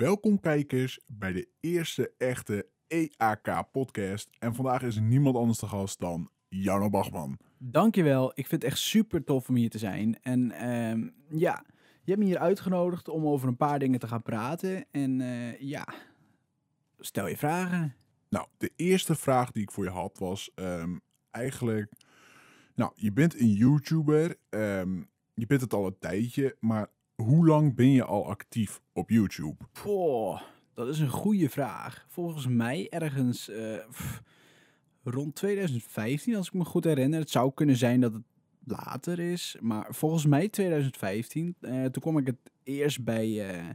Welkom kijkers bij de eerste echte EAK-podcast. En vandaag is niemand anders te gast dan Jarno Bachman. Dankjewel. Ik vind het echt super tof om hier te zijn. En ehm, ja, je hebt me hier uitgenodigd om over een paar dingen te gaan praten. En eh, ja, stel je vragen. Nou, de eerste vraag die ik voor je had was ehm, eigenlijk... Nou, je bent een YouTuber. ehm, je bent het al een tijdje, maar hoe lang ben je al actief op YouTube? Poh, dat is een goede vraag. Volgens mij ergens eh, rond 2015, als ik me goed herinner. Het zou kunnen zijn dat het later is, maar volgens mij 2015. eh, toen kwam ik het eerst bij, eh,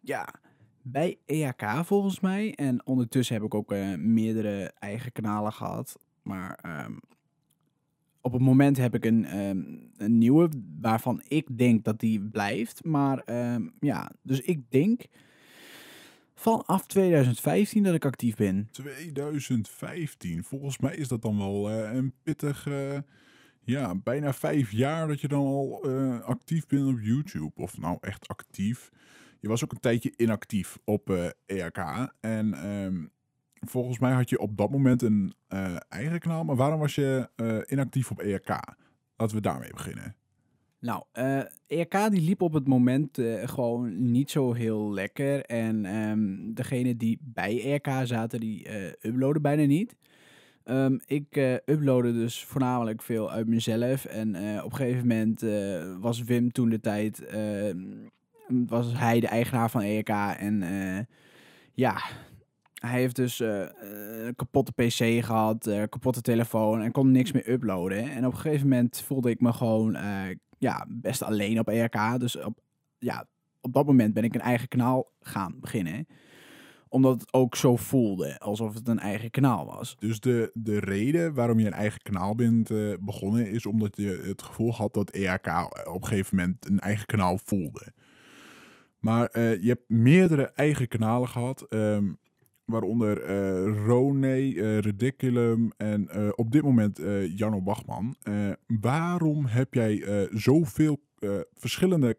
ja, bij EAK volgens mij. En ondertussen heb ik ook meerdere eigen kanalen gehad. Maar ehm, op het moment heb ik een, ehm, een nieuwe waarvan ik denk dat die blijft. Maar ehm, ja, dus ik denk vanaf 2015 dat ik actief ben. 2015. Volgens mij is dat dan wel eh, een pittig, eh, ja, bijna vijf jaar dat je dan al eh, actief bent op YouTube. Of nou echt actief. Je was ook een tijdje inactief op eh EAK. En ehm, volgens mij had je op dat moment een eh, eigen kanaal. Maar waarom was je eh, inactief op EAK? Laten we daarmee beginnen. Nou, eh ERK die liep op het moment gewoon niet zo heel lekker. En ehm degene die bij ERK zaten, die uploaden bijna niet. Ehm, ik uploadde dus voornamelijk veel uit mezelf. En op een gegeven moment was Wim toen de tijd... ehm, was hij de eigenaar van ERK. En ja, hij heeft dus eh, eh, een kapotte PC gehad, eh, kapotte telefoon en kon niks meer uploaden. En op een gegeven moment voelde ik me gewoon eh, ja, best alleen op ERK. Dus op, ja, op dat moment ben ik een eigen kanaal gaan beginnen. Omdat het ook zo voelde alsof het een eigen kanaal was. Dus de, de reden waarom je een eigen kanaal bent eh, begonnen is omdat je het gevoel had dat EAK op een gegeven moment een eigen kanaal voelde. Maar eh, je hebt meerdere eigen kanalen gehad, ehm, waaronder eh Rone, eh, Ridiculum en eh, op dit moment Jarno Bachman. Waarom heb jij zoveel verschillende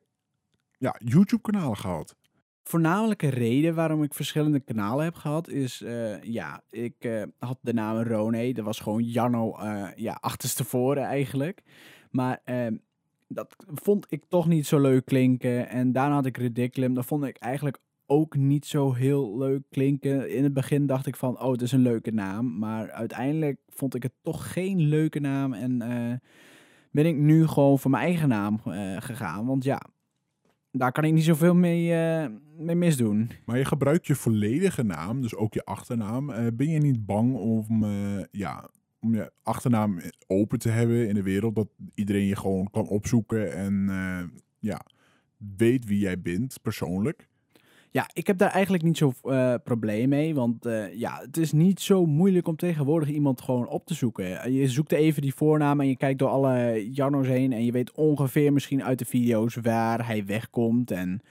ja, YouTube-kanalen gehad? Voornamelijke reden waarom ik verschillende kanalen heb gehad is, ja, ik had de naam Rone. Dat was gewoon Janno, eh, ja, achterstevoren eigenlijk. Maar ehm, dat vond ik toch niet zo leuk klinken. En daarna had ik Ridiculum. Dat vond ik eigenlijk ook niet zo heel leuk klinken. In het begin dacht ik van, oh, het is een leuke naam. Maar uiteindelijk vond ik het toch geen leuke naam. En eh, ben ik nu gewoon voor mijn eigen naam eh, gegaan. Want ja, daar kan ik niet zoveel mee, eh, mee misdoen. Maar je gebruikt je volledige naam, dus ook je achternaam. Ben je niet bang om, ja, om je achternaam open te hebben in de wereld? Dat iedereen je gewoon kan opzoeken en ja, weet wie jij bent persoonlijk? Ja, ik heb daar eigenlijk niet zo eh, probleem mee. Want eh, ja, het is niet zo moeilijk om tegenwoordig iemand gewoon op te zoeken. Je zoekt even die voornaam en je kijkt door alle Jarno's heen. En je weet ongeveer misschien uit de video's waar hij wegkomt. En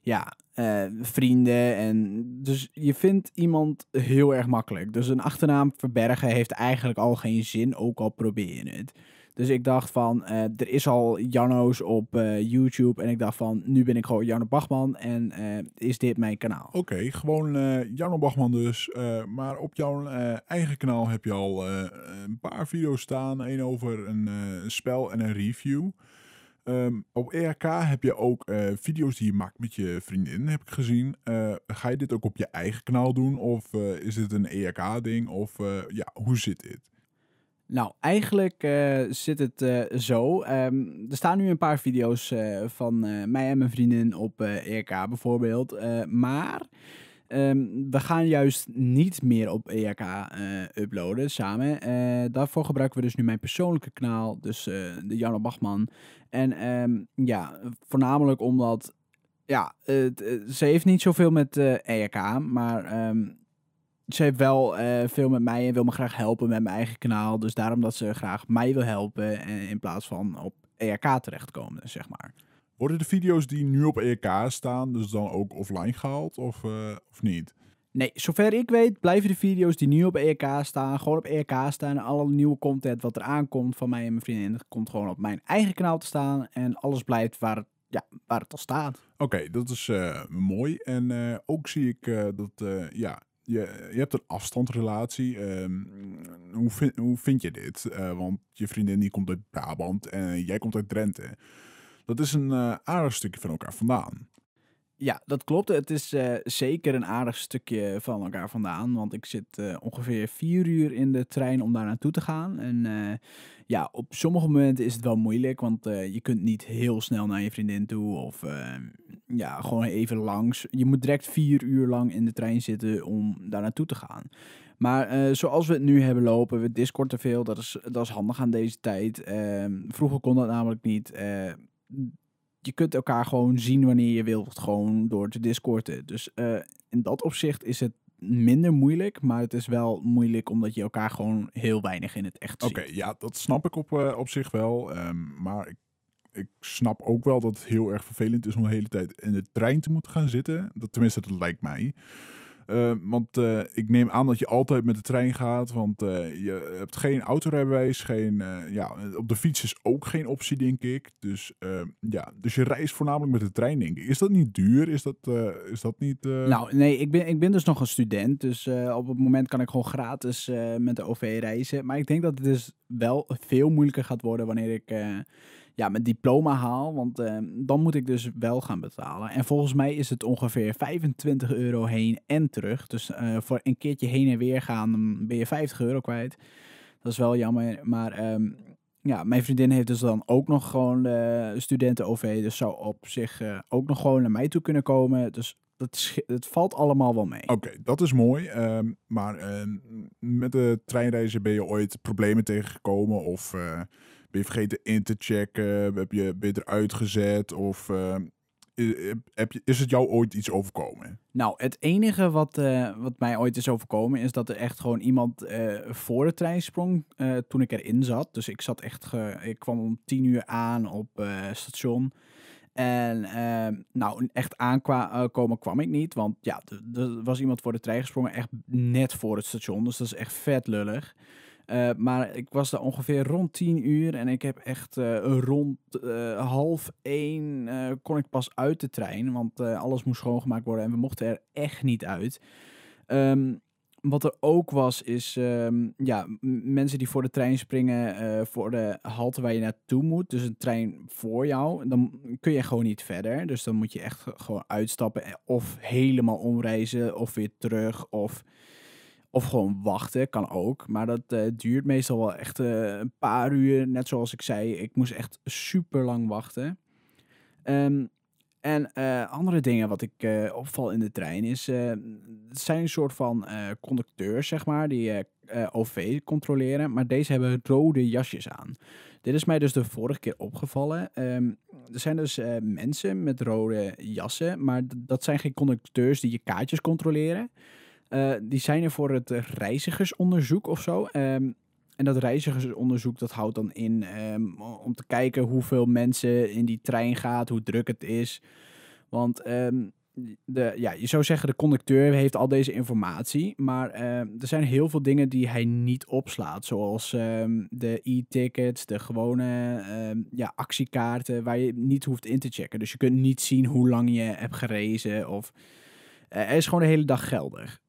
ja, eh, vrienden. En dus je vindt iemand heel erg makkelijk. Dus een achternaam verbergen heeft eigenlijk al geen zin, ook al probeer je het. Dus ik dacht van, eh, er is al Janno's op eh, YouTube. En ik dacht van, nu ben ik gewoon Janno Bachman. En eh, is dit mijn kanaal? Oké, gewoon Jarno Bachman dus. maar op jouw eigen kanaal heb je al een paar video's staan. Eén over een spel en een review. Ehm, op ERK heb je ook video's die je maakt met je vriendin, heb ik gezien. Ga je dit ook op je eigen kanaal doen? Of is dit een ERK-ding? Of ja, hoe zit dit? Nou, eigenlijk eh, zit het eh, zo. Ehm, er staan nu een paar video's eh, van mij en mijn vriendin op ERK bijvoorbeeld. Eh, maar ehm, we gaan juist niet meer op ERK uploaden samen. Daarvoor gebruiken we dus nu mijn persoonlijke kanaal, dus de Jarno Bachman. En ehm, ja, voornamelijk omdat... Ja, het, ze heeft niet zoveel met ERK, maar... ehm, ze heeft wel eh, veel met mij en wil me graag helpen met mijn eigen kanaal. Dus daarom dat ze graag mij wil helpen eh, in plaats van op ERK terechtkomen, zeg maar. Worden de video's die nu op ERK staan, dus dan ook offline gehaald of, eh, of niet? Nee, zover ik weet blijven de video's die nu op ERK staan, gewoon op ERK staan. En alle nieuwe content wat er aankomt van mij en mijn vriendin, komt gewoon op mijn eigen kanaal te staan. En alles blijft waar het ja, waar het al staat. Oké, dat is mooi. En ook zie ik dat, ja, je, je hebt een afstandsrelatie. Ehm, hoe, vind, hoe vind je dit? Eh, want je vriendin die komt uit Brabant en jij komt uit Drenthe. Dat is een eh, aardig stukje van elkaar vandaan. Ja, dat klopt. Het is eh, zeker een aardig stukje van elkaar vandaan. Want ik zit eh, ongeveer vier uur in de trein om daar naartoe te gaan. En eh, ja, op sommige momenten is het wel moeilijk. Want je kunt niet heel snel naar je vriendin toe. Of eh, ja, gewoon even langs. Je moet direct vier uur lang in de trein zitten om daar naartoe te gaan. Maar zoals we het nu hebben lopen, we Discord te veel. Dat is, dat is handig aan deze tijd. Ehm, vroeger kon dat namelijk niet. Je kunt elkaar gewoon zien wanneer je wilt, gewoon door te discorden. Dus eh, in dat opzicht is het minder moeilijk, maar het is wel moeilijk omdat je elkaar gewoon heel weinig in het echt ziet. Oké, ja, dat snap ik op, eh, op zich wel. ehm, maar ik, ik snap ook wel dat het heel erg vervelend is om de hele tijd in de trein te moeten gaan zitten. Dat, tenminste, dat lijkt mij. Eh, want eh, ik neem aan dat je altijd met de trein gaat, want eh, je hebt geen autorijbewijs, geen, ja, op de fiets is ook geen optie, denk ik. Dus, ja, dus je reist voornamelijk met de trein, denk ik. Is dat niet duur? Is dat, is dat niet... Nou, nee, ik ben, ik ben dus nog een student. Dus op het moment kan ik gewoon gratis met de OV reizen. Maar ik denk dat het dus wel veel moeilijker gaat worden wanneer ik ja, mijn diploma haal. Want eh, dan moet ik dus wel gaan betalen. En volgens mij is het ongeveer 25 euro heen en terug. Dus eh, voor een keertje heen en weer gaan, ben je 50 euro kwijt. Dat is wel jammer. Maar ehm, ja, mijn vriendin heeft dus dan ook nog gewoon de studenten-OV. Dus zou op zich eh, ook nog gewoon naar mij toe kunnen komen. Dus dat, het valt allemaal wel mee. Oké, dat is mooi. ehm, maar ehm, met de treinreizen ben je ooit problemen tegengekomen? Of eh, ben je vergeten in te checken? Heb je beter uitgezet? Of ehm, heb je, is het jou ooit iets overkomen? Nou, het enige wat, eh, wat mij ooit is overkomen is dat er echt gewoon iemand eh, voor de trein sprong eh, toen ik erin zat. Dus ik zat echt, ik kwam om tien uur aan op station. En eh, nou, echt aankomen kwam ik niet, want ja, er was iemand voor de trein gesprongen echt net voor het station. Dus dat is echt vet lullig. Eh, maar ik was daar ongeveer rond tien uur en ik heb echt eh, rond eh, half één kon ik pas uit de trein, want alles moest schoongemaakt worden en we mochten er echt niet uit. Ehm, wat er ook was, is ehm, ja, mensen die voor de trein springen voor de halte waar je naartoe moet. Dus een trein voor jou. Dan kun je gewoon niet verder. Dus dan moet je echt ge- gewoon uitstappen. Of helemaal omreizen. Of weer terug. Of, of gewoon wachten. Kan ook. Maar dat eh, duurt meestal wel echt eh, een paar uur. Net zoals ik zei. Ik moest echt super lang wachten. Ehm, en eh, andere dingen wat ik opval in de trein is, het zijn een soort van conducteurs, zeg maar, die OV controleren, maar deze hebben rode jasjes aan. Dit is mij dus de vorige keer opgevallen. Ehm, er zijn dus mensen met rode jassen, maar dat zijn geen conducteurs die je kaartjes controleren. Eh, die zijn er voor het reizigersonderzoek of zo. Ehm, en dat reizigersonderzoek dat houdt dan in ehm, om te kijken hoeveel mensen in die trein gaat, hoe druk het is. Want ehm, de, ja, je zou zeggen, de conducteur heeft al deze informatie. Maar er zijn heel veel dingen die hij niet opslaat. Zoals de e-tickets, de gewone ja, actiekaarten, waar je niet hoeft in te checken. Dus je kunt niet zien hoe lang je hebt gerezen. Of, eh, is gewoon de hele dag geldig.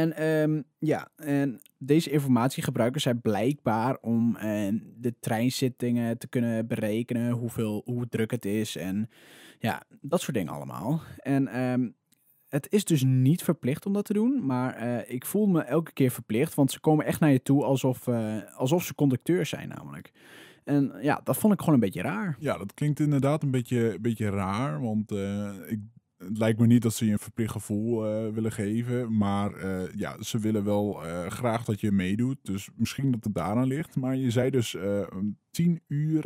En ehm, ja, en deze informatie gebruiken zij blijkbaar om eh, de treinzittingen te kunnen berekenen, hoeveel, hoe druk het is en ja, dat soort dingen allemaal. En ehm, het is dus niet verplicht om dat te doen, maar eh, ik voel me elke keer verplicht, want ze komen echt naar je toe alsof, eh, alsof ze conducteurs zijn namelijk. En ja, dat vond ik gewoon een beetje raar. Ja, dat klinkt inderdaad een beetje, beetje raar. Want ik, het lijkt me niet dat ze je een verplicht gevoel eh, willen geven. Maar eh, ja, ze willen wel eh, graag dat je meedoet. Dus misschien dat het daaraan ligt. Maar je zei dus tien uur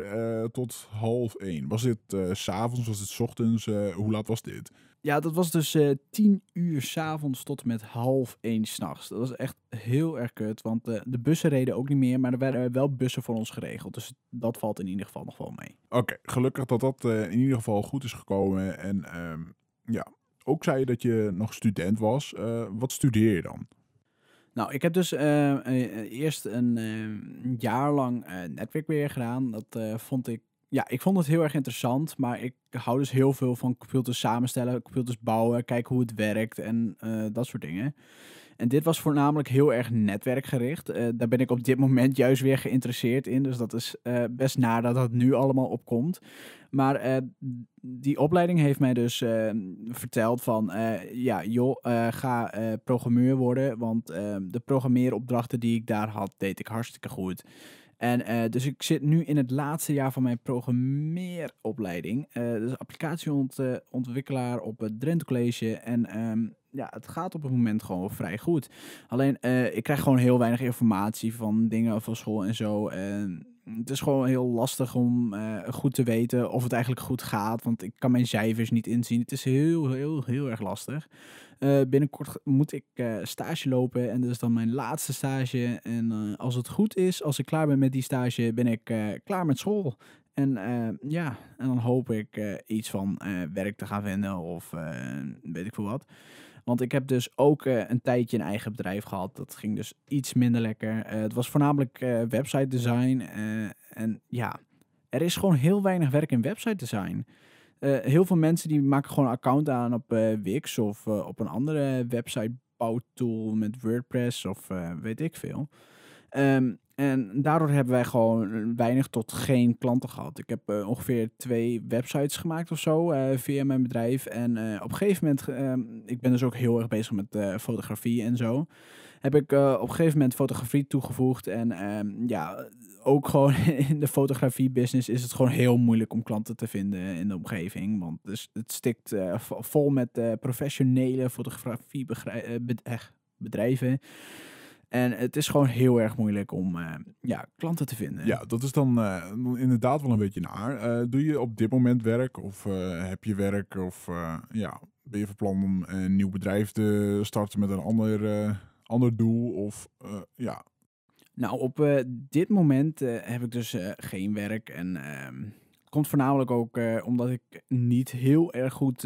tot half één. Was dit s s'avonds? Was het 's ochtends? Hoe laat was dit? Ja, dat was dus tien uur s'avonds tot en met half één s'nachts. Dat was echt heel erg kut, want de bussen reden ook niet meer, maar er werden wel bussen voor ons geregeld. Dus dat valt in ieder geval nog wel mee. Oké, gelukkig dat dat in ieder geval goed is gekomen. En ehm, ja, ook zei je dat je nog student was. Eh, wat studeer je dan? Nou, ik heb dus eh, eh, eerst een jaar lang eh netwerkbeheer gedaan. Dat vond ik ja, ik vond het heel erg interessant, maar ik hou dus heel veel van computers samenstellen, computers bouwen, kijken hoe het werkt en dat soort dingen. En dit was voornamelijk heel erg netwerkgericht. Uh, daar ben ik op dit moment juist weer geïnteresseerd in. Dus dat is uh, best naar dat nu allemaal opkomt. Maar uh, die opleiding heeft mij dus verteld van... ja, joh, ga programmeur worden. Want de programmeeropdrachten die ik daar had, deed ik hartstikke goed. En dus ik zit nu in het laatste jaar van mijn programmeeropleiding. dus applicatieontwikkelaar op het Drenthe College. En um, ja, het gaat op het moment gewoon vrij goed. Alleen, uh, ik krijg gewoon heel weinig informatie van dingen van school en zo. En het is gewoon heel lastig om goed te weten of het eigenlijk goed gaat. Want ik kan mijn cijfers niet inzien. Het is heel, heel, heel erg lastig. Uh, binnenkort moet ik stage lopen en dat is dan mijn laatste stage. En als het goed is, als ik klaar ben met die stage, ben ik klaar met school. En ja, en dan hoop ik iets van werk te gaan vinden of weet ik veel wat. Want ik heb dus ook een tijdje een eigen bedrijf gehad. Dat ging dus iets minder lekker. Het was voornamelijk website design. en ja, er is gewoon heel weinig werk in website design. Heel veel mensen die maken gewoon een account aan op Wix of op een andere website bouwtool met WordPress of weet ik veel. Um, en daardoor hebben wij gewoon weinig tot geen klanten gehad. Ik heb ongeveer twee websites gemaakt of zo via mijn bedrijf. En op een gegeven moment, ehm, ik ben dus ook heel erg bezig met fotografie en zo. Heb ik op een gegeven moment fotografie toegevoegd. En um, ja, ook gewoon in de fotografie business is het gewoon heel moeilijk om klanten te vinden in de omgeving. Want dus het stikt vol met professionele fotografie bedrijven. En het is gewoon heel erg moeilijk om uh, ja, klanten te vinden. Ja, dat is dan uh, inderdaad wel een beetje naar. Uh, doe je op dit moment werk of heb je werk of ja, ben je van plan om een nieuw bedrijf te starten met een ander, ander doel? Of ja. Nou, op dit moment heb ik dus geen werk en ehm, komt voornamelijk ook omdat ik niet heel erg goed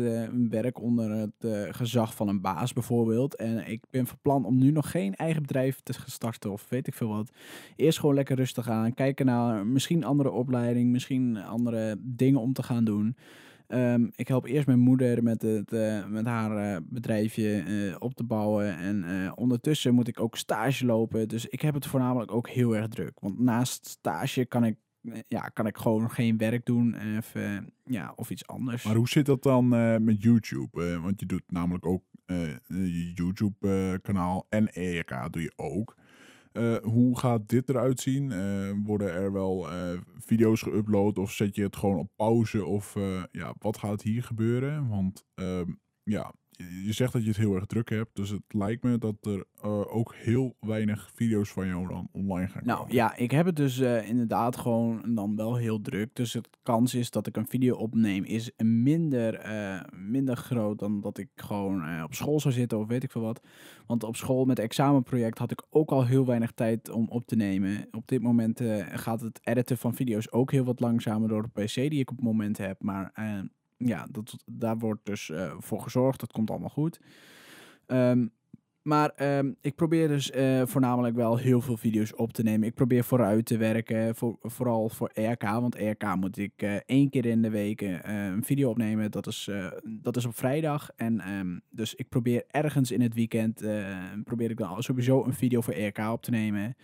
werk onder het gezag van een baas bijvoorbeeld. En ik ben van plan om nu nog geen eigen bedrijf te starten of weet ik veel wat. Eerst gewoon lekker rustig aan. Kijken naar misschien andere opleiding, misschien andere dingen om te gaan doen. Um, ik help eerst mijn moeder met, het, met haar bedrijfje op te bouwen. En ondertussen moet ik ook stage lopen. Dus ik heb het voornamelijk ook heel erg druk. Want naast stage kan ik eh, ja, kan ik gewoon geen werk doen even, ja, of iets anders. Maar hoe zit dat dan met YouTube? Want je doet namelijk ook je YouTube-kanaal en ERK doe je ook. Hoe gaat dit eruit zien? worden er wel video's geüpload of zet je het gewoon op pauze? Of ja, wat gaat hier gebeuren? Want ehm, ja, je zegt dat je het heel erg druk hebt. Dus het lijkt me dat er uh, ook heel weinig video's van jou dan online gaan nou, ja, ik heb het dus uh, inderdaad gewoon dan wel heel druk. Dus de kans is dat ik een video opneem is minder, uh, minder groot dan dat ik gewoon op school zou zitten of weet ik veel wat. Want op school met het examenproject had ik ook al heel weinig tijd om op te nemen. Op dit moment gaat het editen van video's ook heel wat langzamer door de PC die ik op het moment heb. Maar ja, dat, daar wordt dus uh, voor gezorgd. Dat komt allemaal goed. Um, maar um, ik probeer dus uh, voornamelijk wel heel veel video's op te nemen. Ik probeer vooruit te werken, voor, vooral voor ERK. Want ERK moet ik uh, één keer in de week een video opnemen. Dat is, dat is op vrijdag. En um, dus ik probeer ergens in het weekend, probeer ik dan sowieso een video voor ERK op te nemen.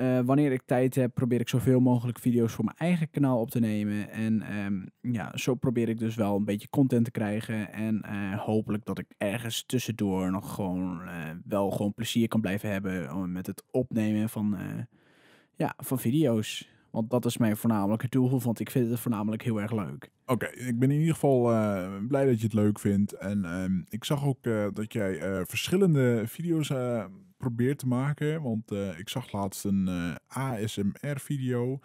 Uh, wanneer ik tijd heb, probeer ik zoveel mogelijk video's voor mijn eigen kanaal op te nemen. En um, ja, zo probeer ik dus wel een beetje content te krijgen. En uh, hopelijk dat ik ergens tussendoor nog gewoon uh, wel gewoon plezier kan blijven hebben met het opnemen van, ja, van video's. Want dat is mijn voornamelijke doel, want ik vind het voornamelijk heel erg leuk. Oké, ik ben in ieder geval blij dat je het leuk vindt. En uh, ik zag ook dat jij verschillende video's probeert te maken. Want ik zag laatst een ASMR-video.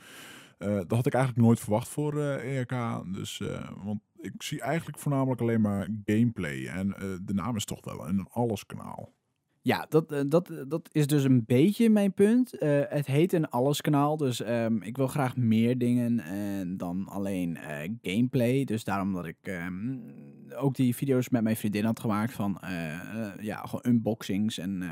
Dat had ik eigenlijk nooit verwacht voor ERK. Dus, want ik zie eigenlijk voornamelijk alleen maar gameplay. En de naam is toch wel een alles-kanaal. Ja, dat, dat, dat is dus een beetje mijn punt. het heet een alles-kanaal, dus um, ik wil graag meer dingen dan alleen gameplay. Dus daarom dat ik um, ook die video's met mijn vriendin had gemaakt van ja, gewoon unboxings en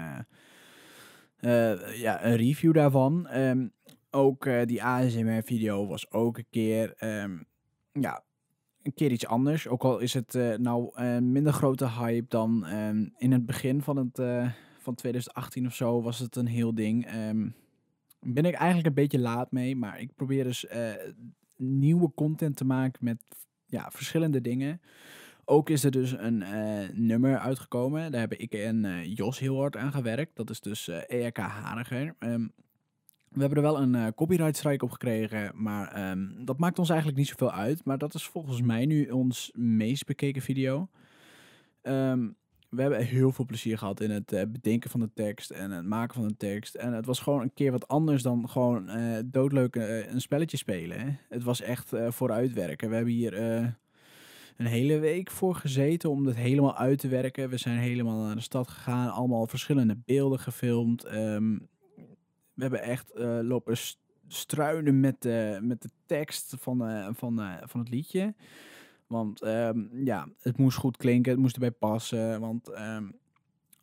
uh, ja, een review daarvan. Um, ook eh, die ASMR-video was ook een keer, ehm, ja, een keer iets anders. Ook al is het eh, nou een minder grote hype dan ehm, in het begin van, het, eh, van 2018 of zo was het een heel ding. Ehm, ben ik eigenlijk een beetje laat mee, maar ik probeer dus eh, nieuwe content te maken met ja, verschillende dingen. Ook is er dus een eh, nummer uitgekomen. Daar hebben ik en eh, Jos heel hard aan gewerkt. Dat is dus eh, ERK Hariger. Ehm, we hebben er wel een eh, copyright strike op gekregen, maar ehm, dat maakt ons eigenlijk niet zoveel uit. Maar dat is volgens mij nu ons meest bekeken video. Ehm, we hebben heel veel plezier gehad in het eh, bedenken van de tekst en het maken van de tekst. En het was gewoon een keer wat anders dan gewoon eh, doodleuk een spelletje spelen. Het was echt vooruitwerken. We hebben hier een hele week voor gezeten om het helemaal uit te werken. We zijn helemaal naar de stad gegaan, allemaal verschillende beelden gefilmd. Ehm, we hebben echt eh, lopen st- struinen met de, met de tekst van, eh, van, eh, van het liedje. Want ehm, ja, het moest goed klinken, het moest erbij passen. Want ehm,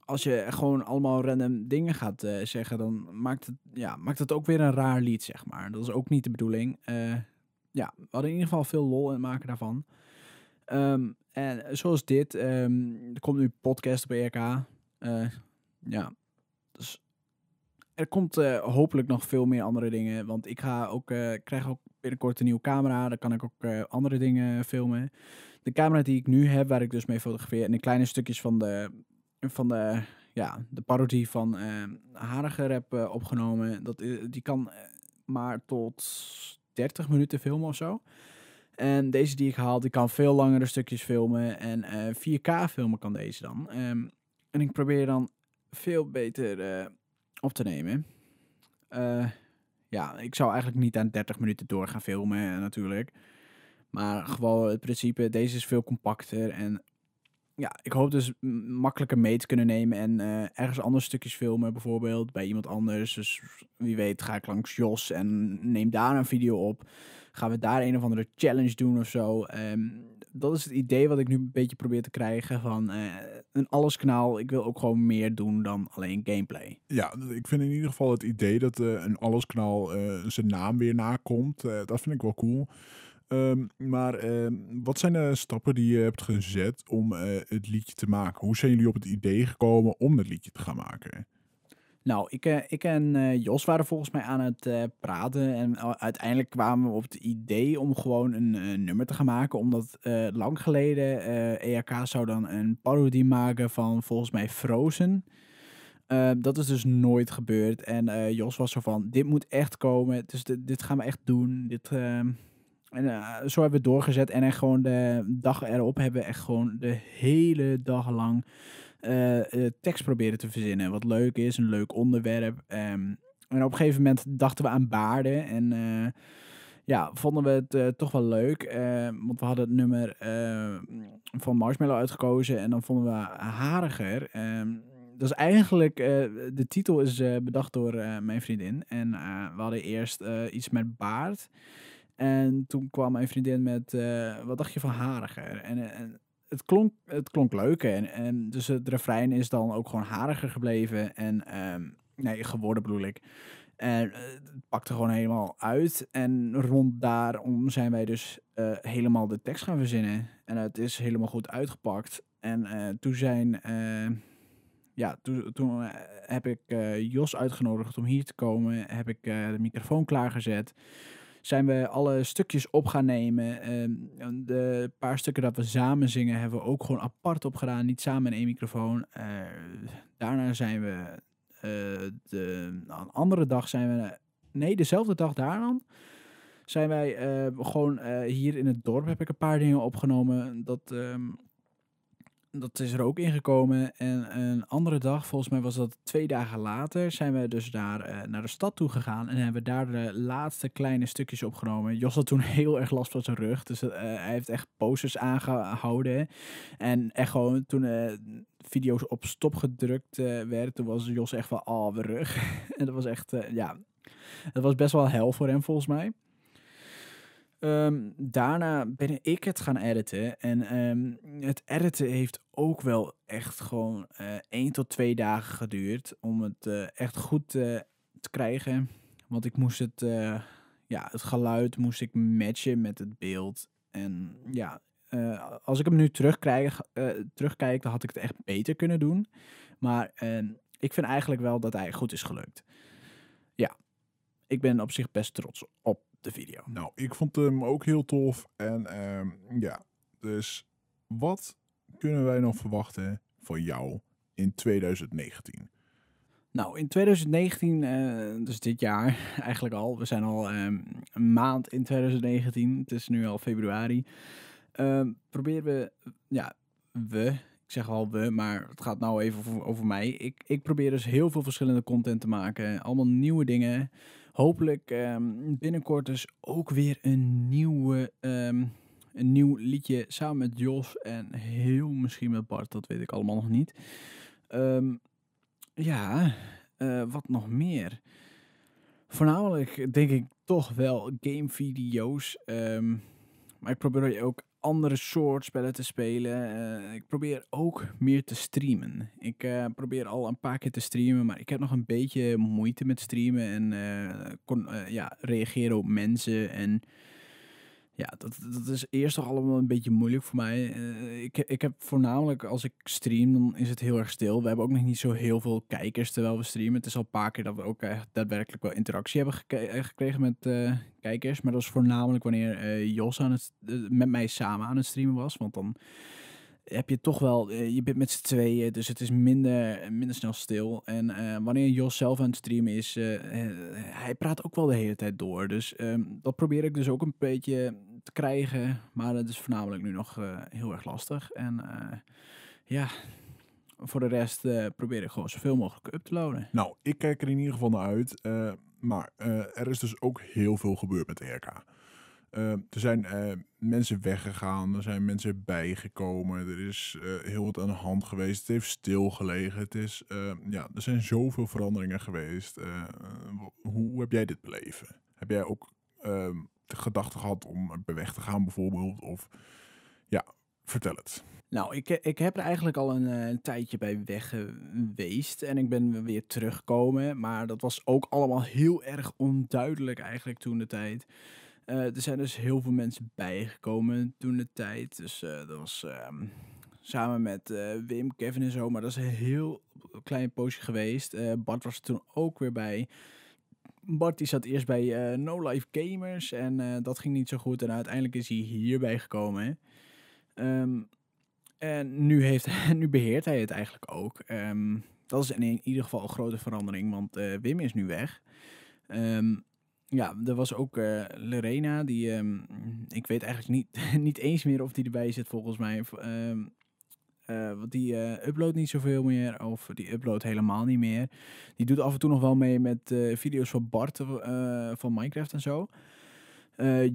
als je gewoon allemaal random dingen gaat zeggen, dan maakt het, ja, maakt het ook weer een raar lied, zeg maar. Dat is ook niet de bedoeling. Ja, we hadden in ieder geval veel lol in het maken daarvan. Ehm, en zoals dit, er komt nu podcast op ERK. Ja, dus er komt eh, hopelijk nog veel meer andere dingen. Want ik ga ook, eh, krijg ook binnenkort een nieuwe camera. Dan kan ik ook eh, andere dingen filmen. De camera die ik nu heb, waar ik dus mee fotografeer. En de kleine stukjes van de, van de, ja, de parodie van Hariger heb eh, opgenomen. Dat, die kan maar tot 30 minuten filmen of zo. En deze die ik haal, die kan veel langere stukjes filmen. En eh 4K filmen kan deze dan. Ehm, en ik probeer dan veel beter op te nemen. Eh, ja, ik zou eigenlijk niet aan 30 minuten door gaan filmen eh, natuurlijk. Maar gewoon het principe, deze is veel compacter. En ja, ik hoop dus makkelijker mee te kunnen nemen en eh, ergens anders stukjes filmen. Bijvoorbeeld bij iemand anders. Dus wie weet ga ik langs Jos en neem daar een video op. Gaan we daar een of andere challenge doen of zo. Ehm, dat is het idee wat ik nu een beetje probeer te krijgen van eh, een alleskanaal. Ik wil ook gewoon meer doen dan alleen gameplay. Ja, ik vind in ieder geval het idee dat eh, een alleskanaal eh zijn naam weer nakomt. dat vind ik wel cool. Ehm, maar ehm, wat zijn de stappen die je hebt gezet om het liedje te maken? Hoe zijn jullie op het idee gekomen om het liedje te gaan maken? Nou, ik, eh, ik en eh, Jos waren volgens mij aan het eh, praten. En uiteindelijk kwamen we op het idee om gewoon een nummer te gaan maken. Omdat lang geleden eh ERK zou dan een parodie maken van volgens mij Frozen. Dat is dus nooit gebeurd. En Jos was zo van, dit moet echt komen. Dus dit, gaan we echt doen. Dit, ehm, en zo hebben we doorgezet. En echt gewoon de dag erop hebben we echt gewoon de hele dag lang tekst proberen te verzinnen. Wat leuk is, een leuk onderwerp. Ehm, en op een gegeven moment dachten we aan baarden. En eh, ja, vonden we het eh, toch wel leuk. eh, want we hadden het nummer eh, van Marshmallow uitgekozen. En dan vonden we hariger. Ehm, dat is eigenlijk, eh, de titel is eh, bedacht door eh, mijn vriendin. En eh, we hadden eerst eh, iets met baard. En toen kwam mijn vriendin met, eh, wat dacht je van hariger? En, eh, en het, klonk, het klonk leuk. En, en dus het refrein is dan ook gewoon hariger gebleven. En, ehm, nee, geworden bedoel ik. En eh, het pakte gewoon helemaal uit. En rond daarom zijn wij dus eh, helemaal de tekst gaan verzinnen. En het is helemaal goed uitgepakt. En eh, toen zijn... eh, ja, toen, toen heb ik Jos uitgenodigd om hier te komen. Heb ik de microfoon klaargezet. Zijn we alle stukjes op gaan nemen. Ehm, de paar stukken dat we samen zingen hebben we ook gewoon apart opgedaan. Niet samen in één microfoon. Eh, daarna zijn we eh, de nou, een andere dag zijn we... Nee, dezelfde dag daarna zijn wij eh, gewoon hier in het dorp heb ik een paar dingen opgenomen. Dat, ehm, dat is er ook ingekomen. En een andere dag, volgens mij was dat twee dagen later, zijn we dus daar eh, naar de stad toe gegaan. En hebben daar de laatste kleine stukjes opgenomen. Jos had toen heel erg last van zijn rug. Dus eh, hij heeft echt posters aangehouden. En echt gewoon toen eh, video's op stop gedrukt werden, toen was Jos echt van, oh, mijn rug. en dat was echt, ja, dat was best wel hel voor hem volgens mij. Ehm, daarna ben ik het gaan editen. En ehm, het editen heeft ook wel echt gewoon eh één tot twee dagen geduurd om het eh, echt goed eh, te krijgen. Want ik moest het, ja, het geluid moest ik matchen met het beeld. En ja, als ik hem nu terugkrijg, terugkijk, dan had ik het echt beter kunnen doen. Maar eh, ik vind eigenlijk wel dat hij goed is gelukt. Ja, ik ben op zich best trots op de video. Nou, ik vond hem ook heel tof. En ehm, ja, dus wat kunnen wij nog verwachten van jou in 2019? Nou, in 2019, eh, dus dit jaar eigenlijk al, we zijn al ehm, een maand in 2019, het is nu al februari, ehm, proberen we, ja, we, ik zeg al we, maar het gaat nou even over, over mij. Ik, ik probeer dus heel veel verschillende content te maken, allemaal nieuwe dingen. Hopelijk ehm, binnenkort dus ook weer een nieuwe, ehm, een nieuw liedje samen met Jos en heel misschien met Bart, dat weet ik allemaal nog niet. Ehm, ja, eh, wat nog meer? Voornamelijk denk ik toch wel gamevideo's. maar ik probeer ook andere soort spellen te spelen. Eh, ik probeer ook meer te streamen. Ik eh, probeer al een paar keer te streamen, maar ik heb nog een beetje moeite met streamen en eh, kon, ja, reageren op mensen. En ja, dat, dat is eerst toch allemaal een beetje moeilijk voor mij. Eh, ik, ik heb voornamelijk als ik stream, dan is het heel erg stil. We hebben ook nog niet zo heel veel kijkers terwijl we streamen. Het is al een paar keer dat we ook echt daadwerkelijk wel interactie hebben eh, gekregen met eh, kijkers. Maar dat was voornamelijk wanneer Jos aan het, met mij samen aan het streamen was. Want dan heb je toch wel, eh, je bent met z'n tweeën, dus het is minder, minder snel stil. En eh, wanneer Jos zelf aan het streamen is, eh, hij praat ook wel de hele tijd door. Dus ehm, dat probeer ik dus ook een beetje te krijgen. Maar dat is voornamelijk nu nog heel erg lastig. En ja, voor de rest probeer ik gewoon zoveel mogelijk up te loaden. Nou, ik kijk er in ieder geval naar uit. maar er is dus ook heel veel gebeurd met de RK. Eh, er zijn eh, mensen weggegaan, er zijn mensen bijgekomen, er is eh, heel wat aan de hand geweest, het heeft stilgelegen. Het is, eh, ja, er zijn zoveel veranderingen geweest. Eh, w- hoe heb jij dit beleven? Heb jij ook eh, de gedachte gehad om weg te gaan bijvoorbeeld? Of ja, vertel het. Nou, ik, ik heb er eigenlijk al een, eh, een tijdje bij weg geweest. En ik ben weer teruggekomen. Maar dat was ook allemaal heel erg onduidelijk eigenlijk toen de tijd. Eh, er zijn dus heel veel mensen bijgekomen toen de tijd. Dus eh, dat was ehm, samen met eh, Wim, Kevin en zo. Maar dat is een heel klein poosje geweest. Bart was er toen ook weer bij. Bart die zat eerst bij No Life Gamers. En dat ging niet zo goed. En uiteindelijk is hij hierbij gekomen. Ehm, en nu, heeft, nu beheert hij het eigenlijk ook. Ehm, dat is in ieder geval een grote verandering, want Wim is nu weg. Ehm, ja, er was ook Lorena, die, ehm, ik weet eigenlijk niet, niet eens meer of die erbij zit volgens mij. Ehm, eh, want die eh uploadt niet zoveel meer, of die uploadt helemaal niet meer. Die doet af en toe nog wel mee met video's van Bart van Minecraft en zo.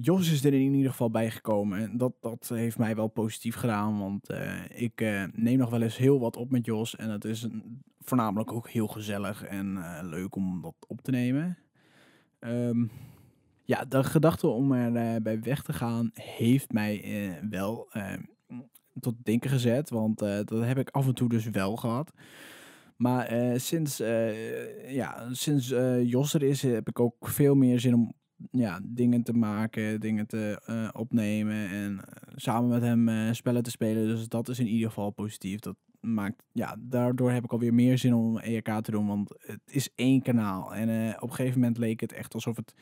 Jos is er in ieder geval bijgekomen. En dat, dat heeft mij wel positief gedaan. Want ik neem nog wel eens heel wat op met Jos. En het is voornamelijk ook heel gezellig en leuk om dat op te nemen. Ehm, ja, de gedachte om er eh, bij weg te gaan heeft mij eh, wel eh, tot denken gezet. Want eh, dat heb ik af en toe dus wel gehad. Maar sinds, eh, ja, sinds Jos er is, heb ik ook veel meer zin om ja, dingen te maken, dingen te opnemen en samen met hem spellen te spelen. Dus dat is in ieder geval positief. Dat maakt, ja, daardoor heb ik alweer meer zin om ERK te doen, want het is één kanaal. En eh, op een gegeven moment leek het echt alsof het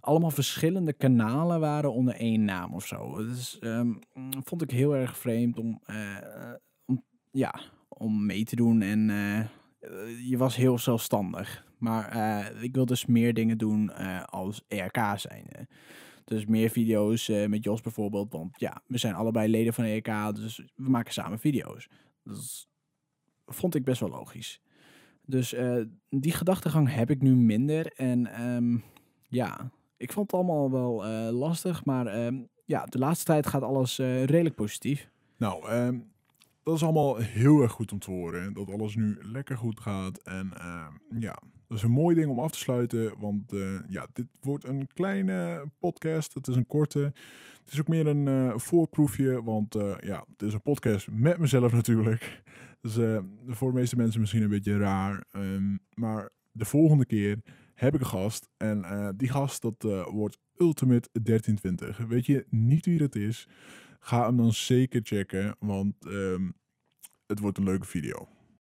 allemaal verschillende kanalen waren onder één naam of zo. Dus ehm, vond ik heel erg vreemd om, eh, om, ja, om mee te doen en eh, eh, je was heel zelfstandig. Maar eh, ik wil dus meer dingen doen eh, als ERK zijn. Dus meer video's eh, met Jos bijvoorbeeld. Want ja, we zijn allebei leden van ERK, dus we maken samen video's. Dat vond ik best wel logisch. Dus eh, die gedachtegang heb ik nu minder. En ehm, ja, ik vond het allemaal wel eh, lastig. Maar ehm, ja, de laatste tijd gaat alles eh, redelijk positief. Nou, ehm, dat is allemaal heel erg goed om te horen. Dat alles nu lekker goed gaat. En ja, dat is een mooi ding om af te sluiten. Want eh, ja, dit wordt een kleine podcast. Het is een korte. Het is ook meer een eh, voorproefje. Want eh, ja, het is een podcast met mezelf natuurlijk. Dus voor de meeste mensen misschien een beetje raar. Ehm, maar de volgende keer heb ik een gast. En die gast, dat wordt Ultimate 1320. Weet je niet wie dat is? Ga hem dan zeker checken, want ehm, het wordt een leuke video.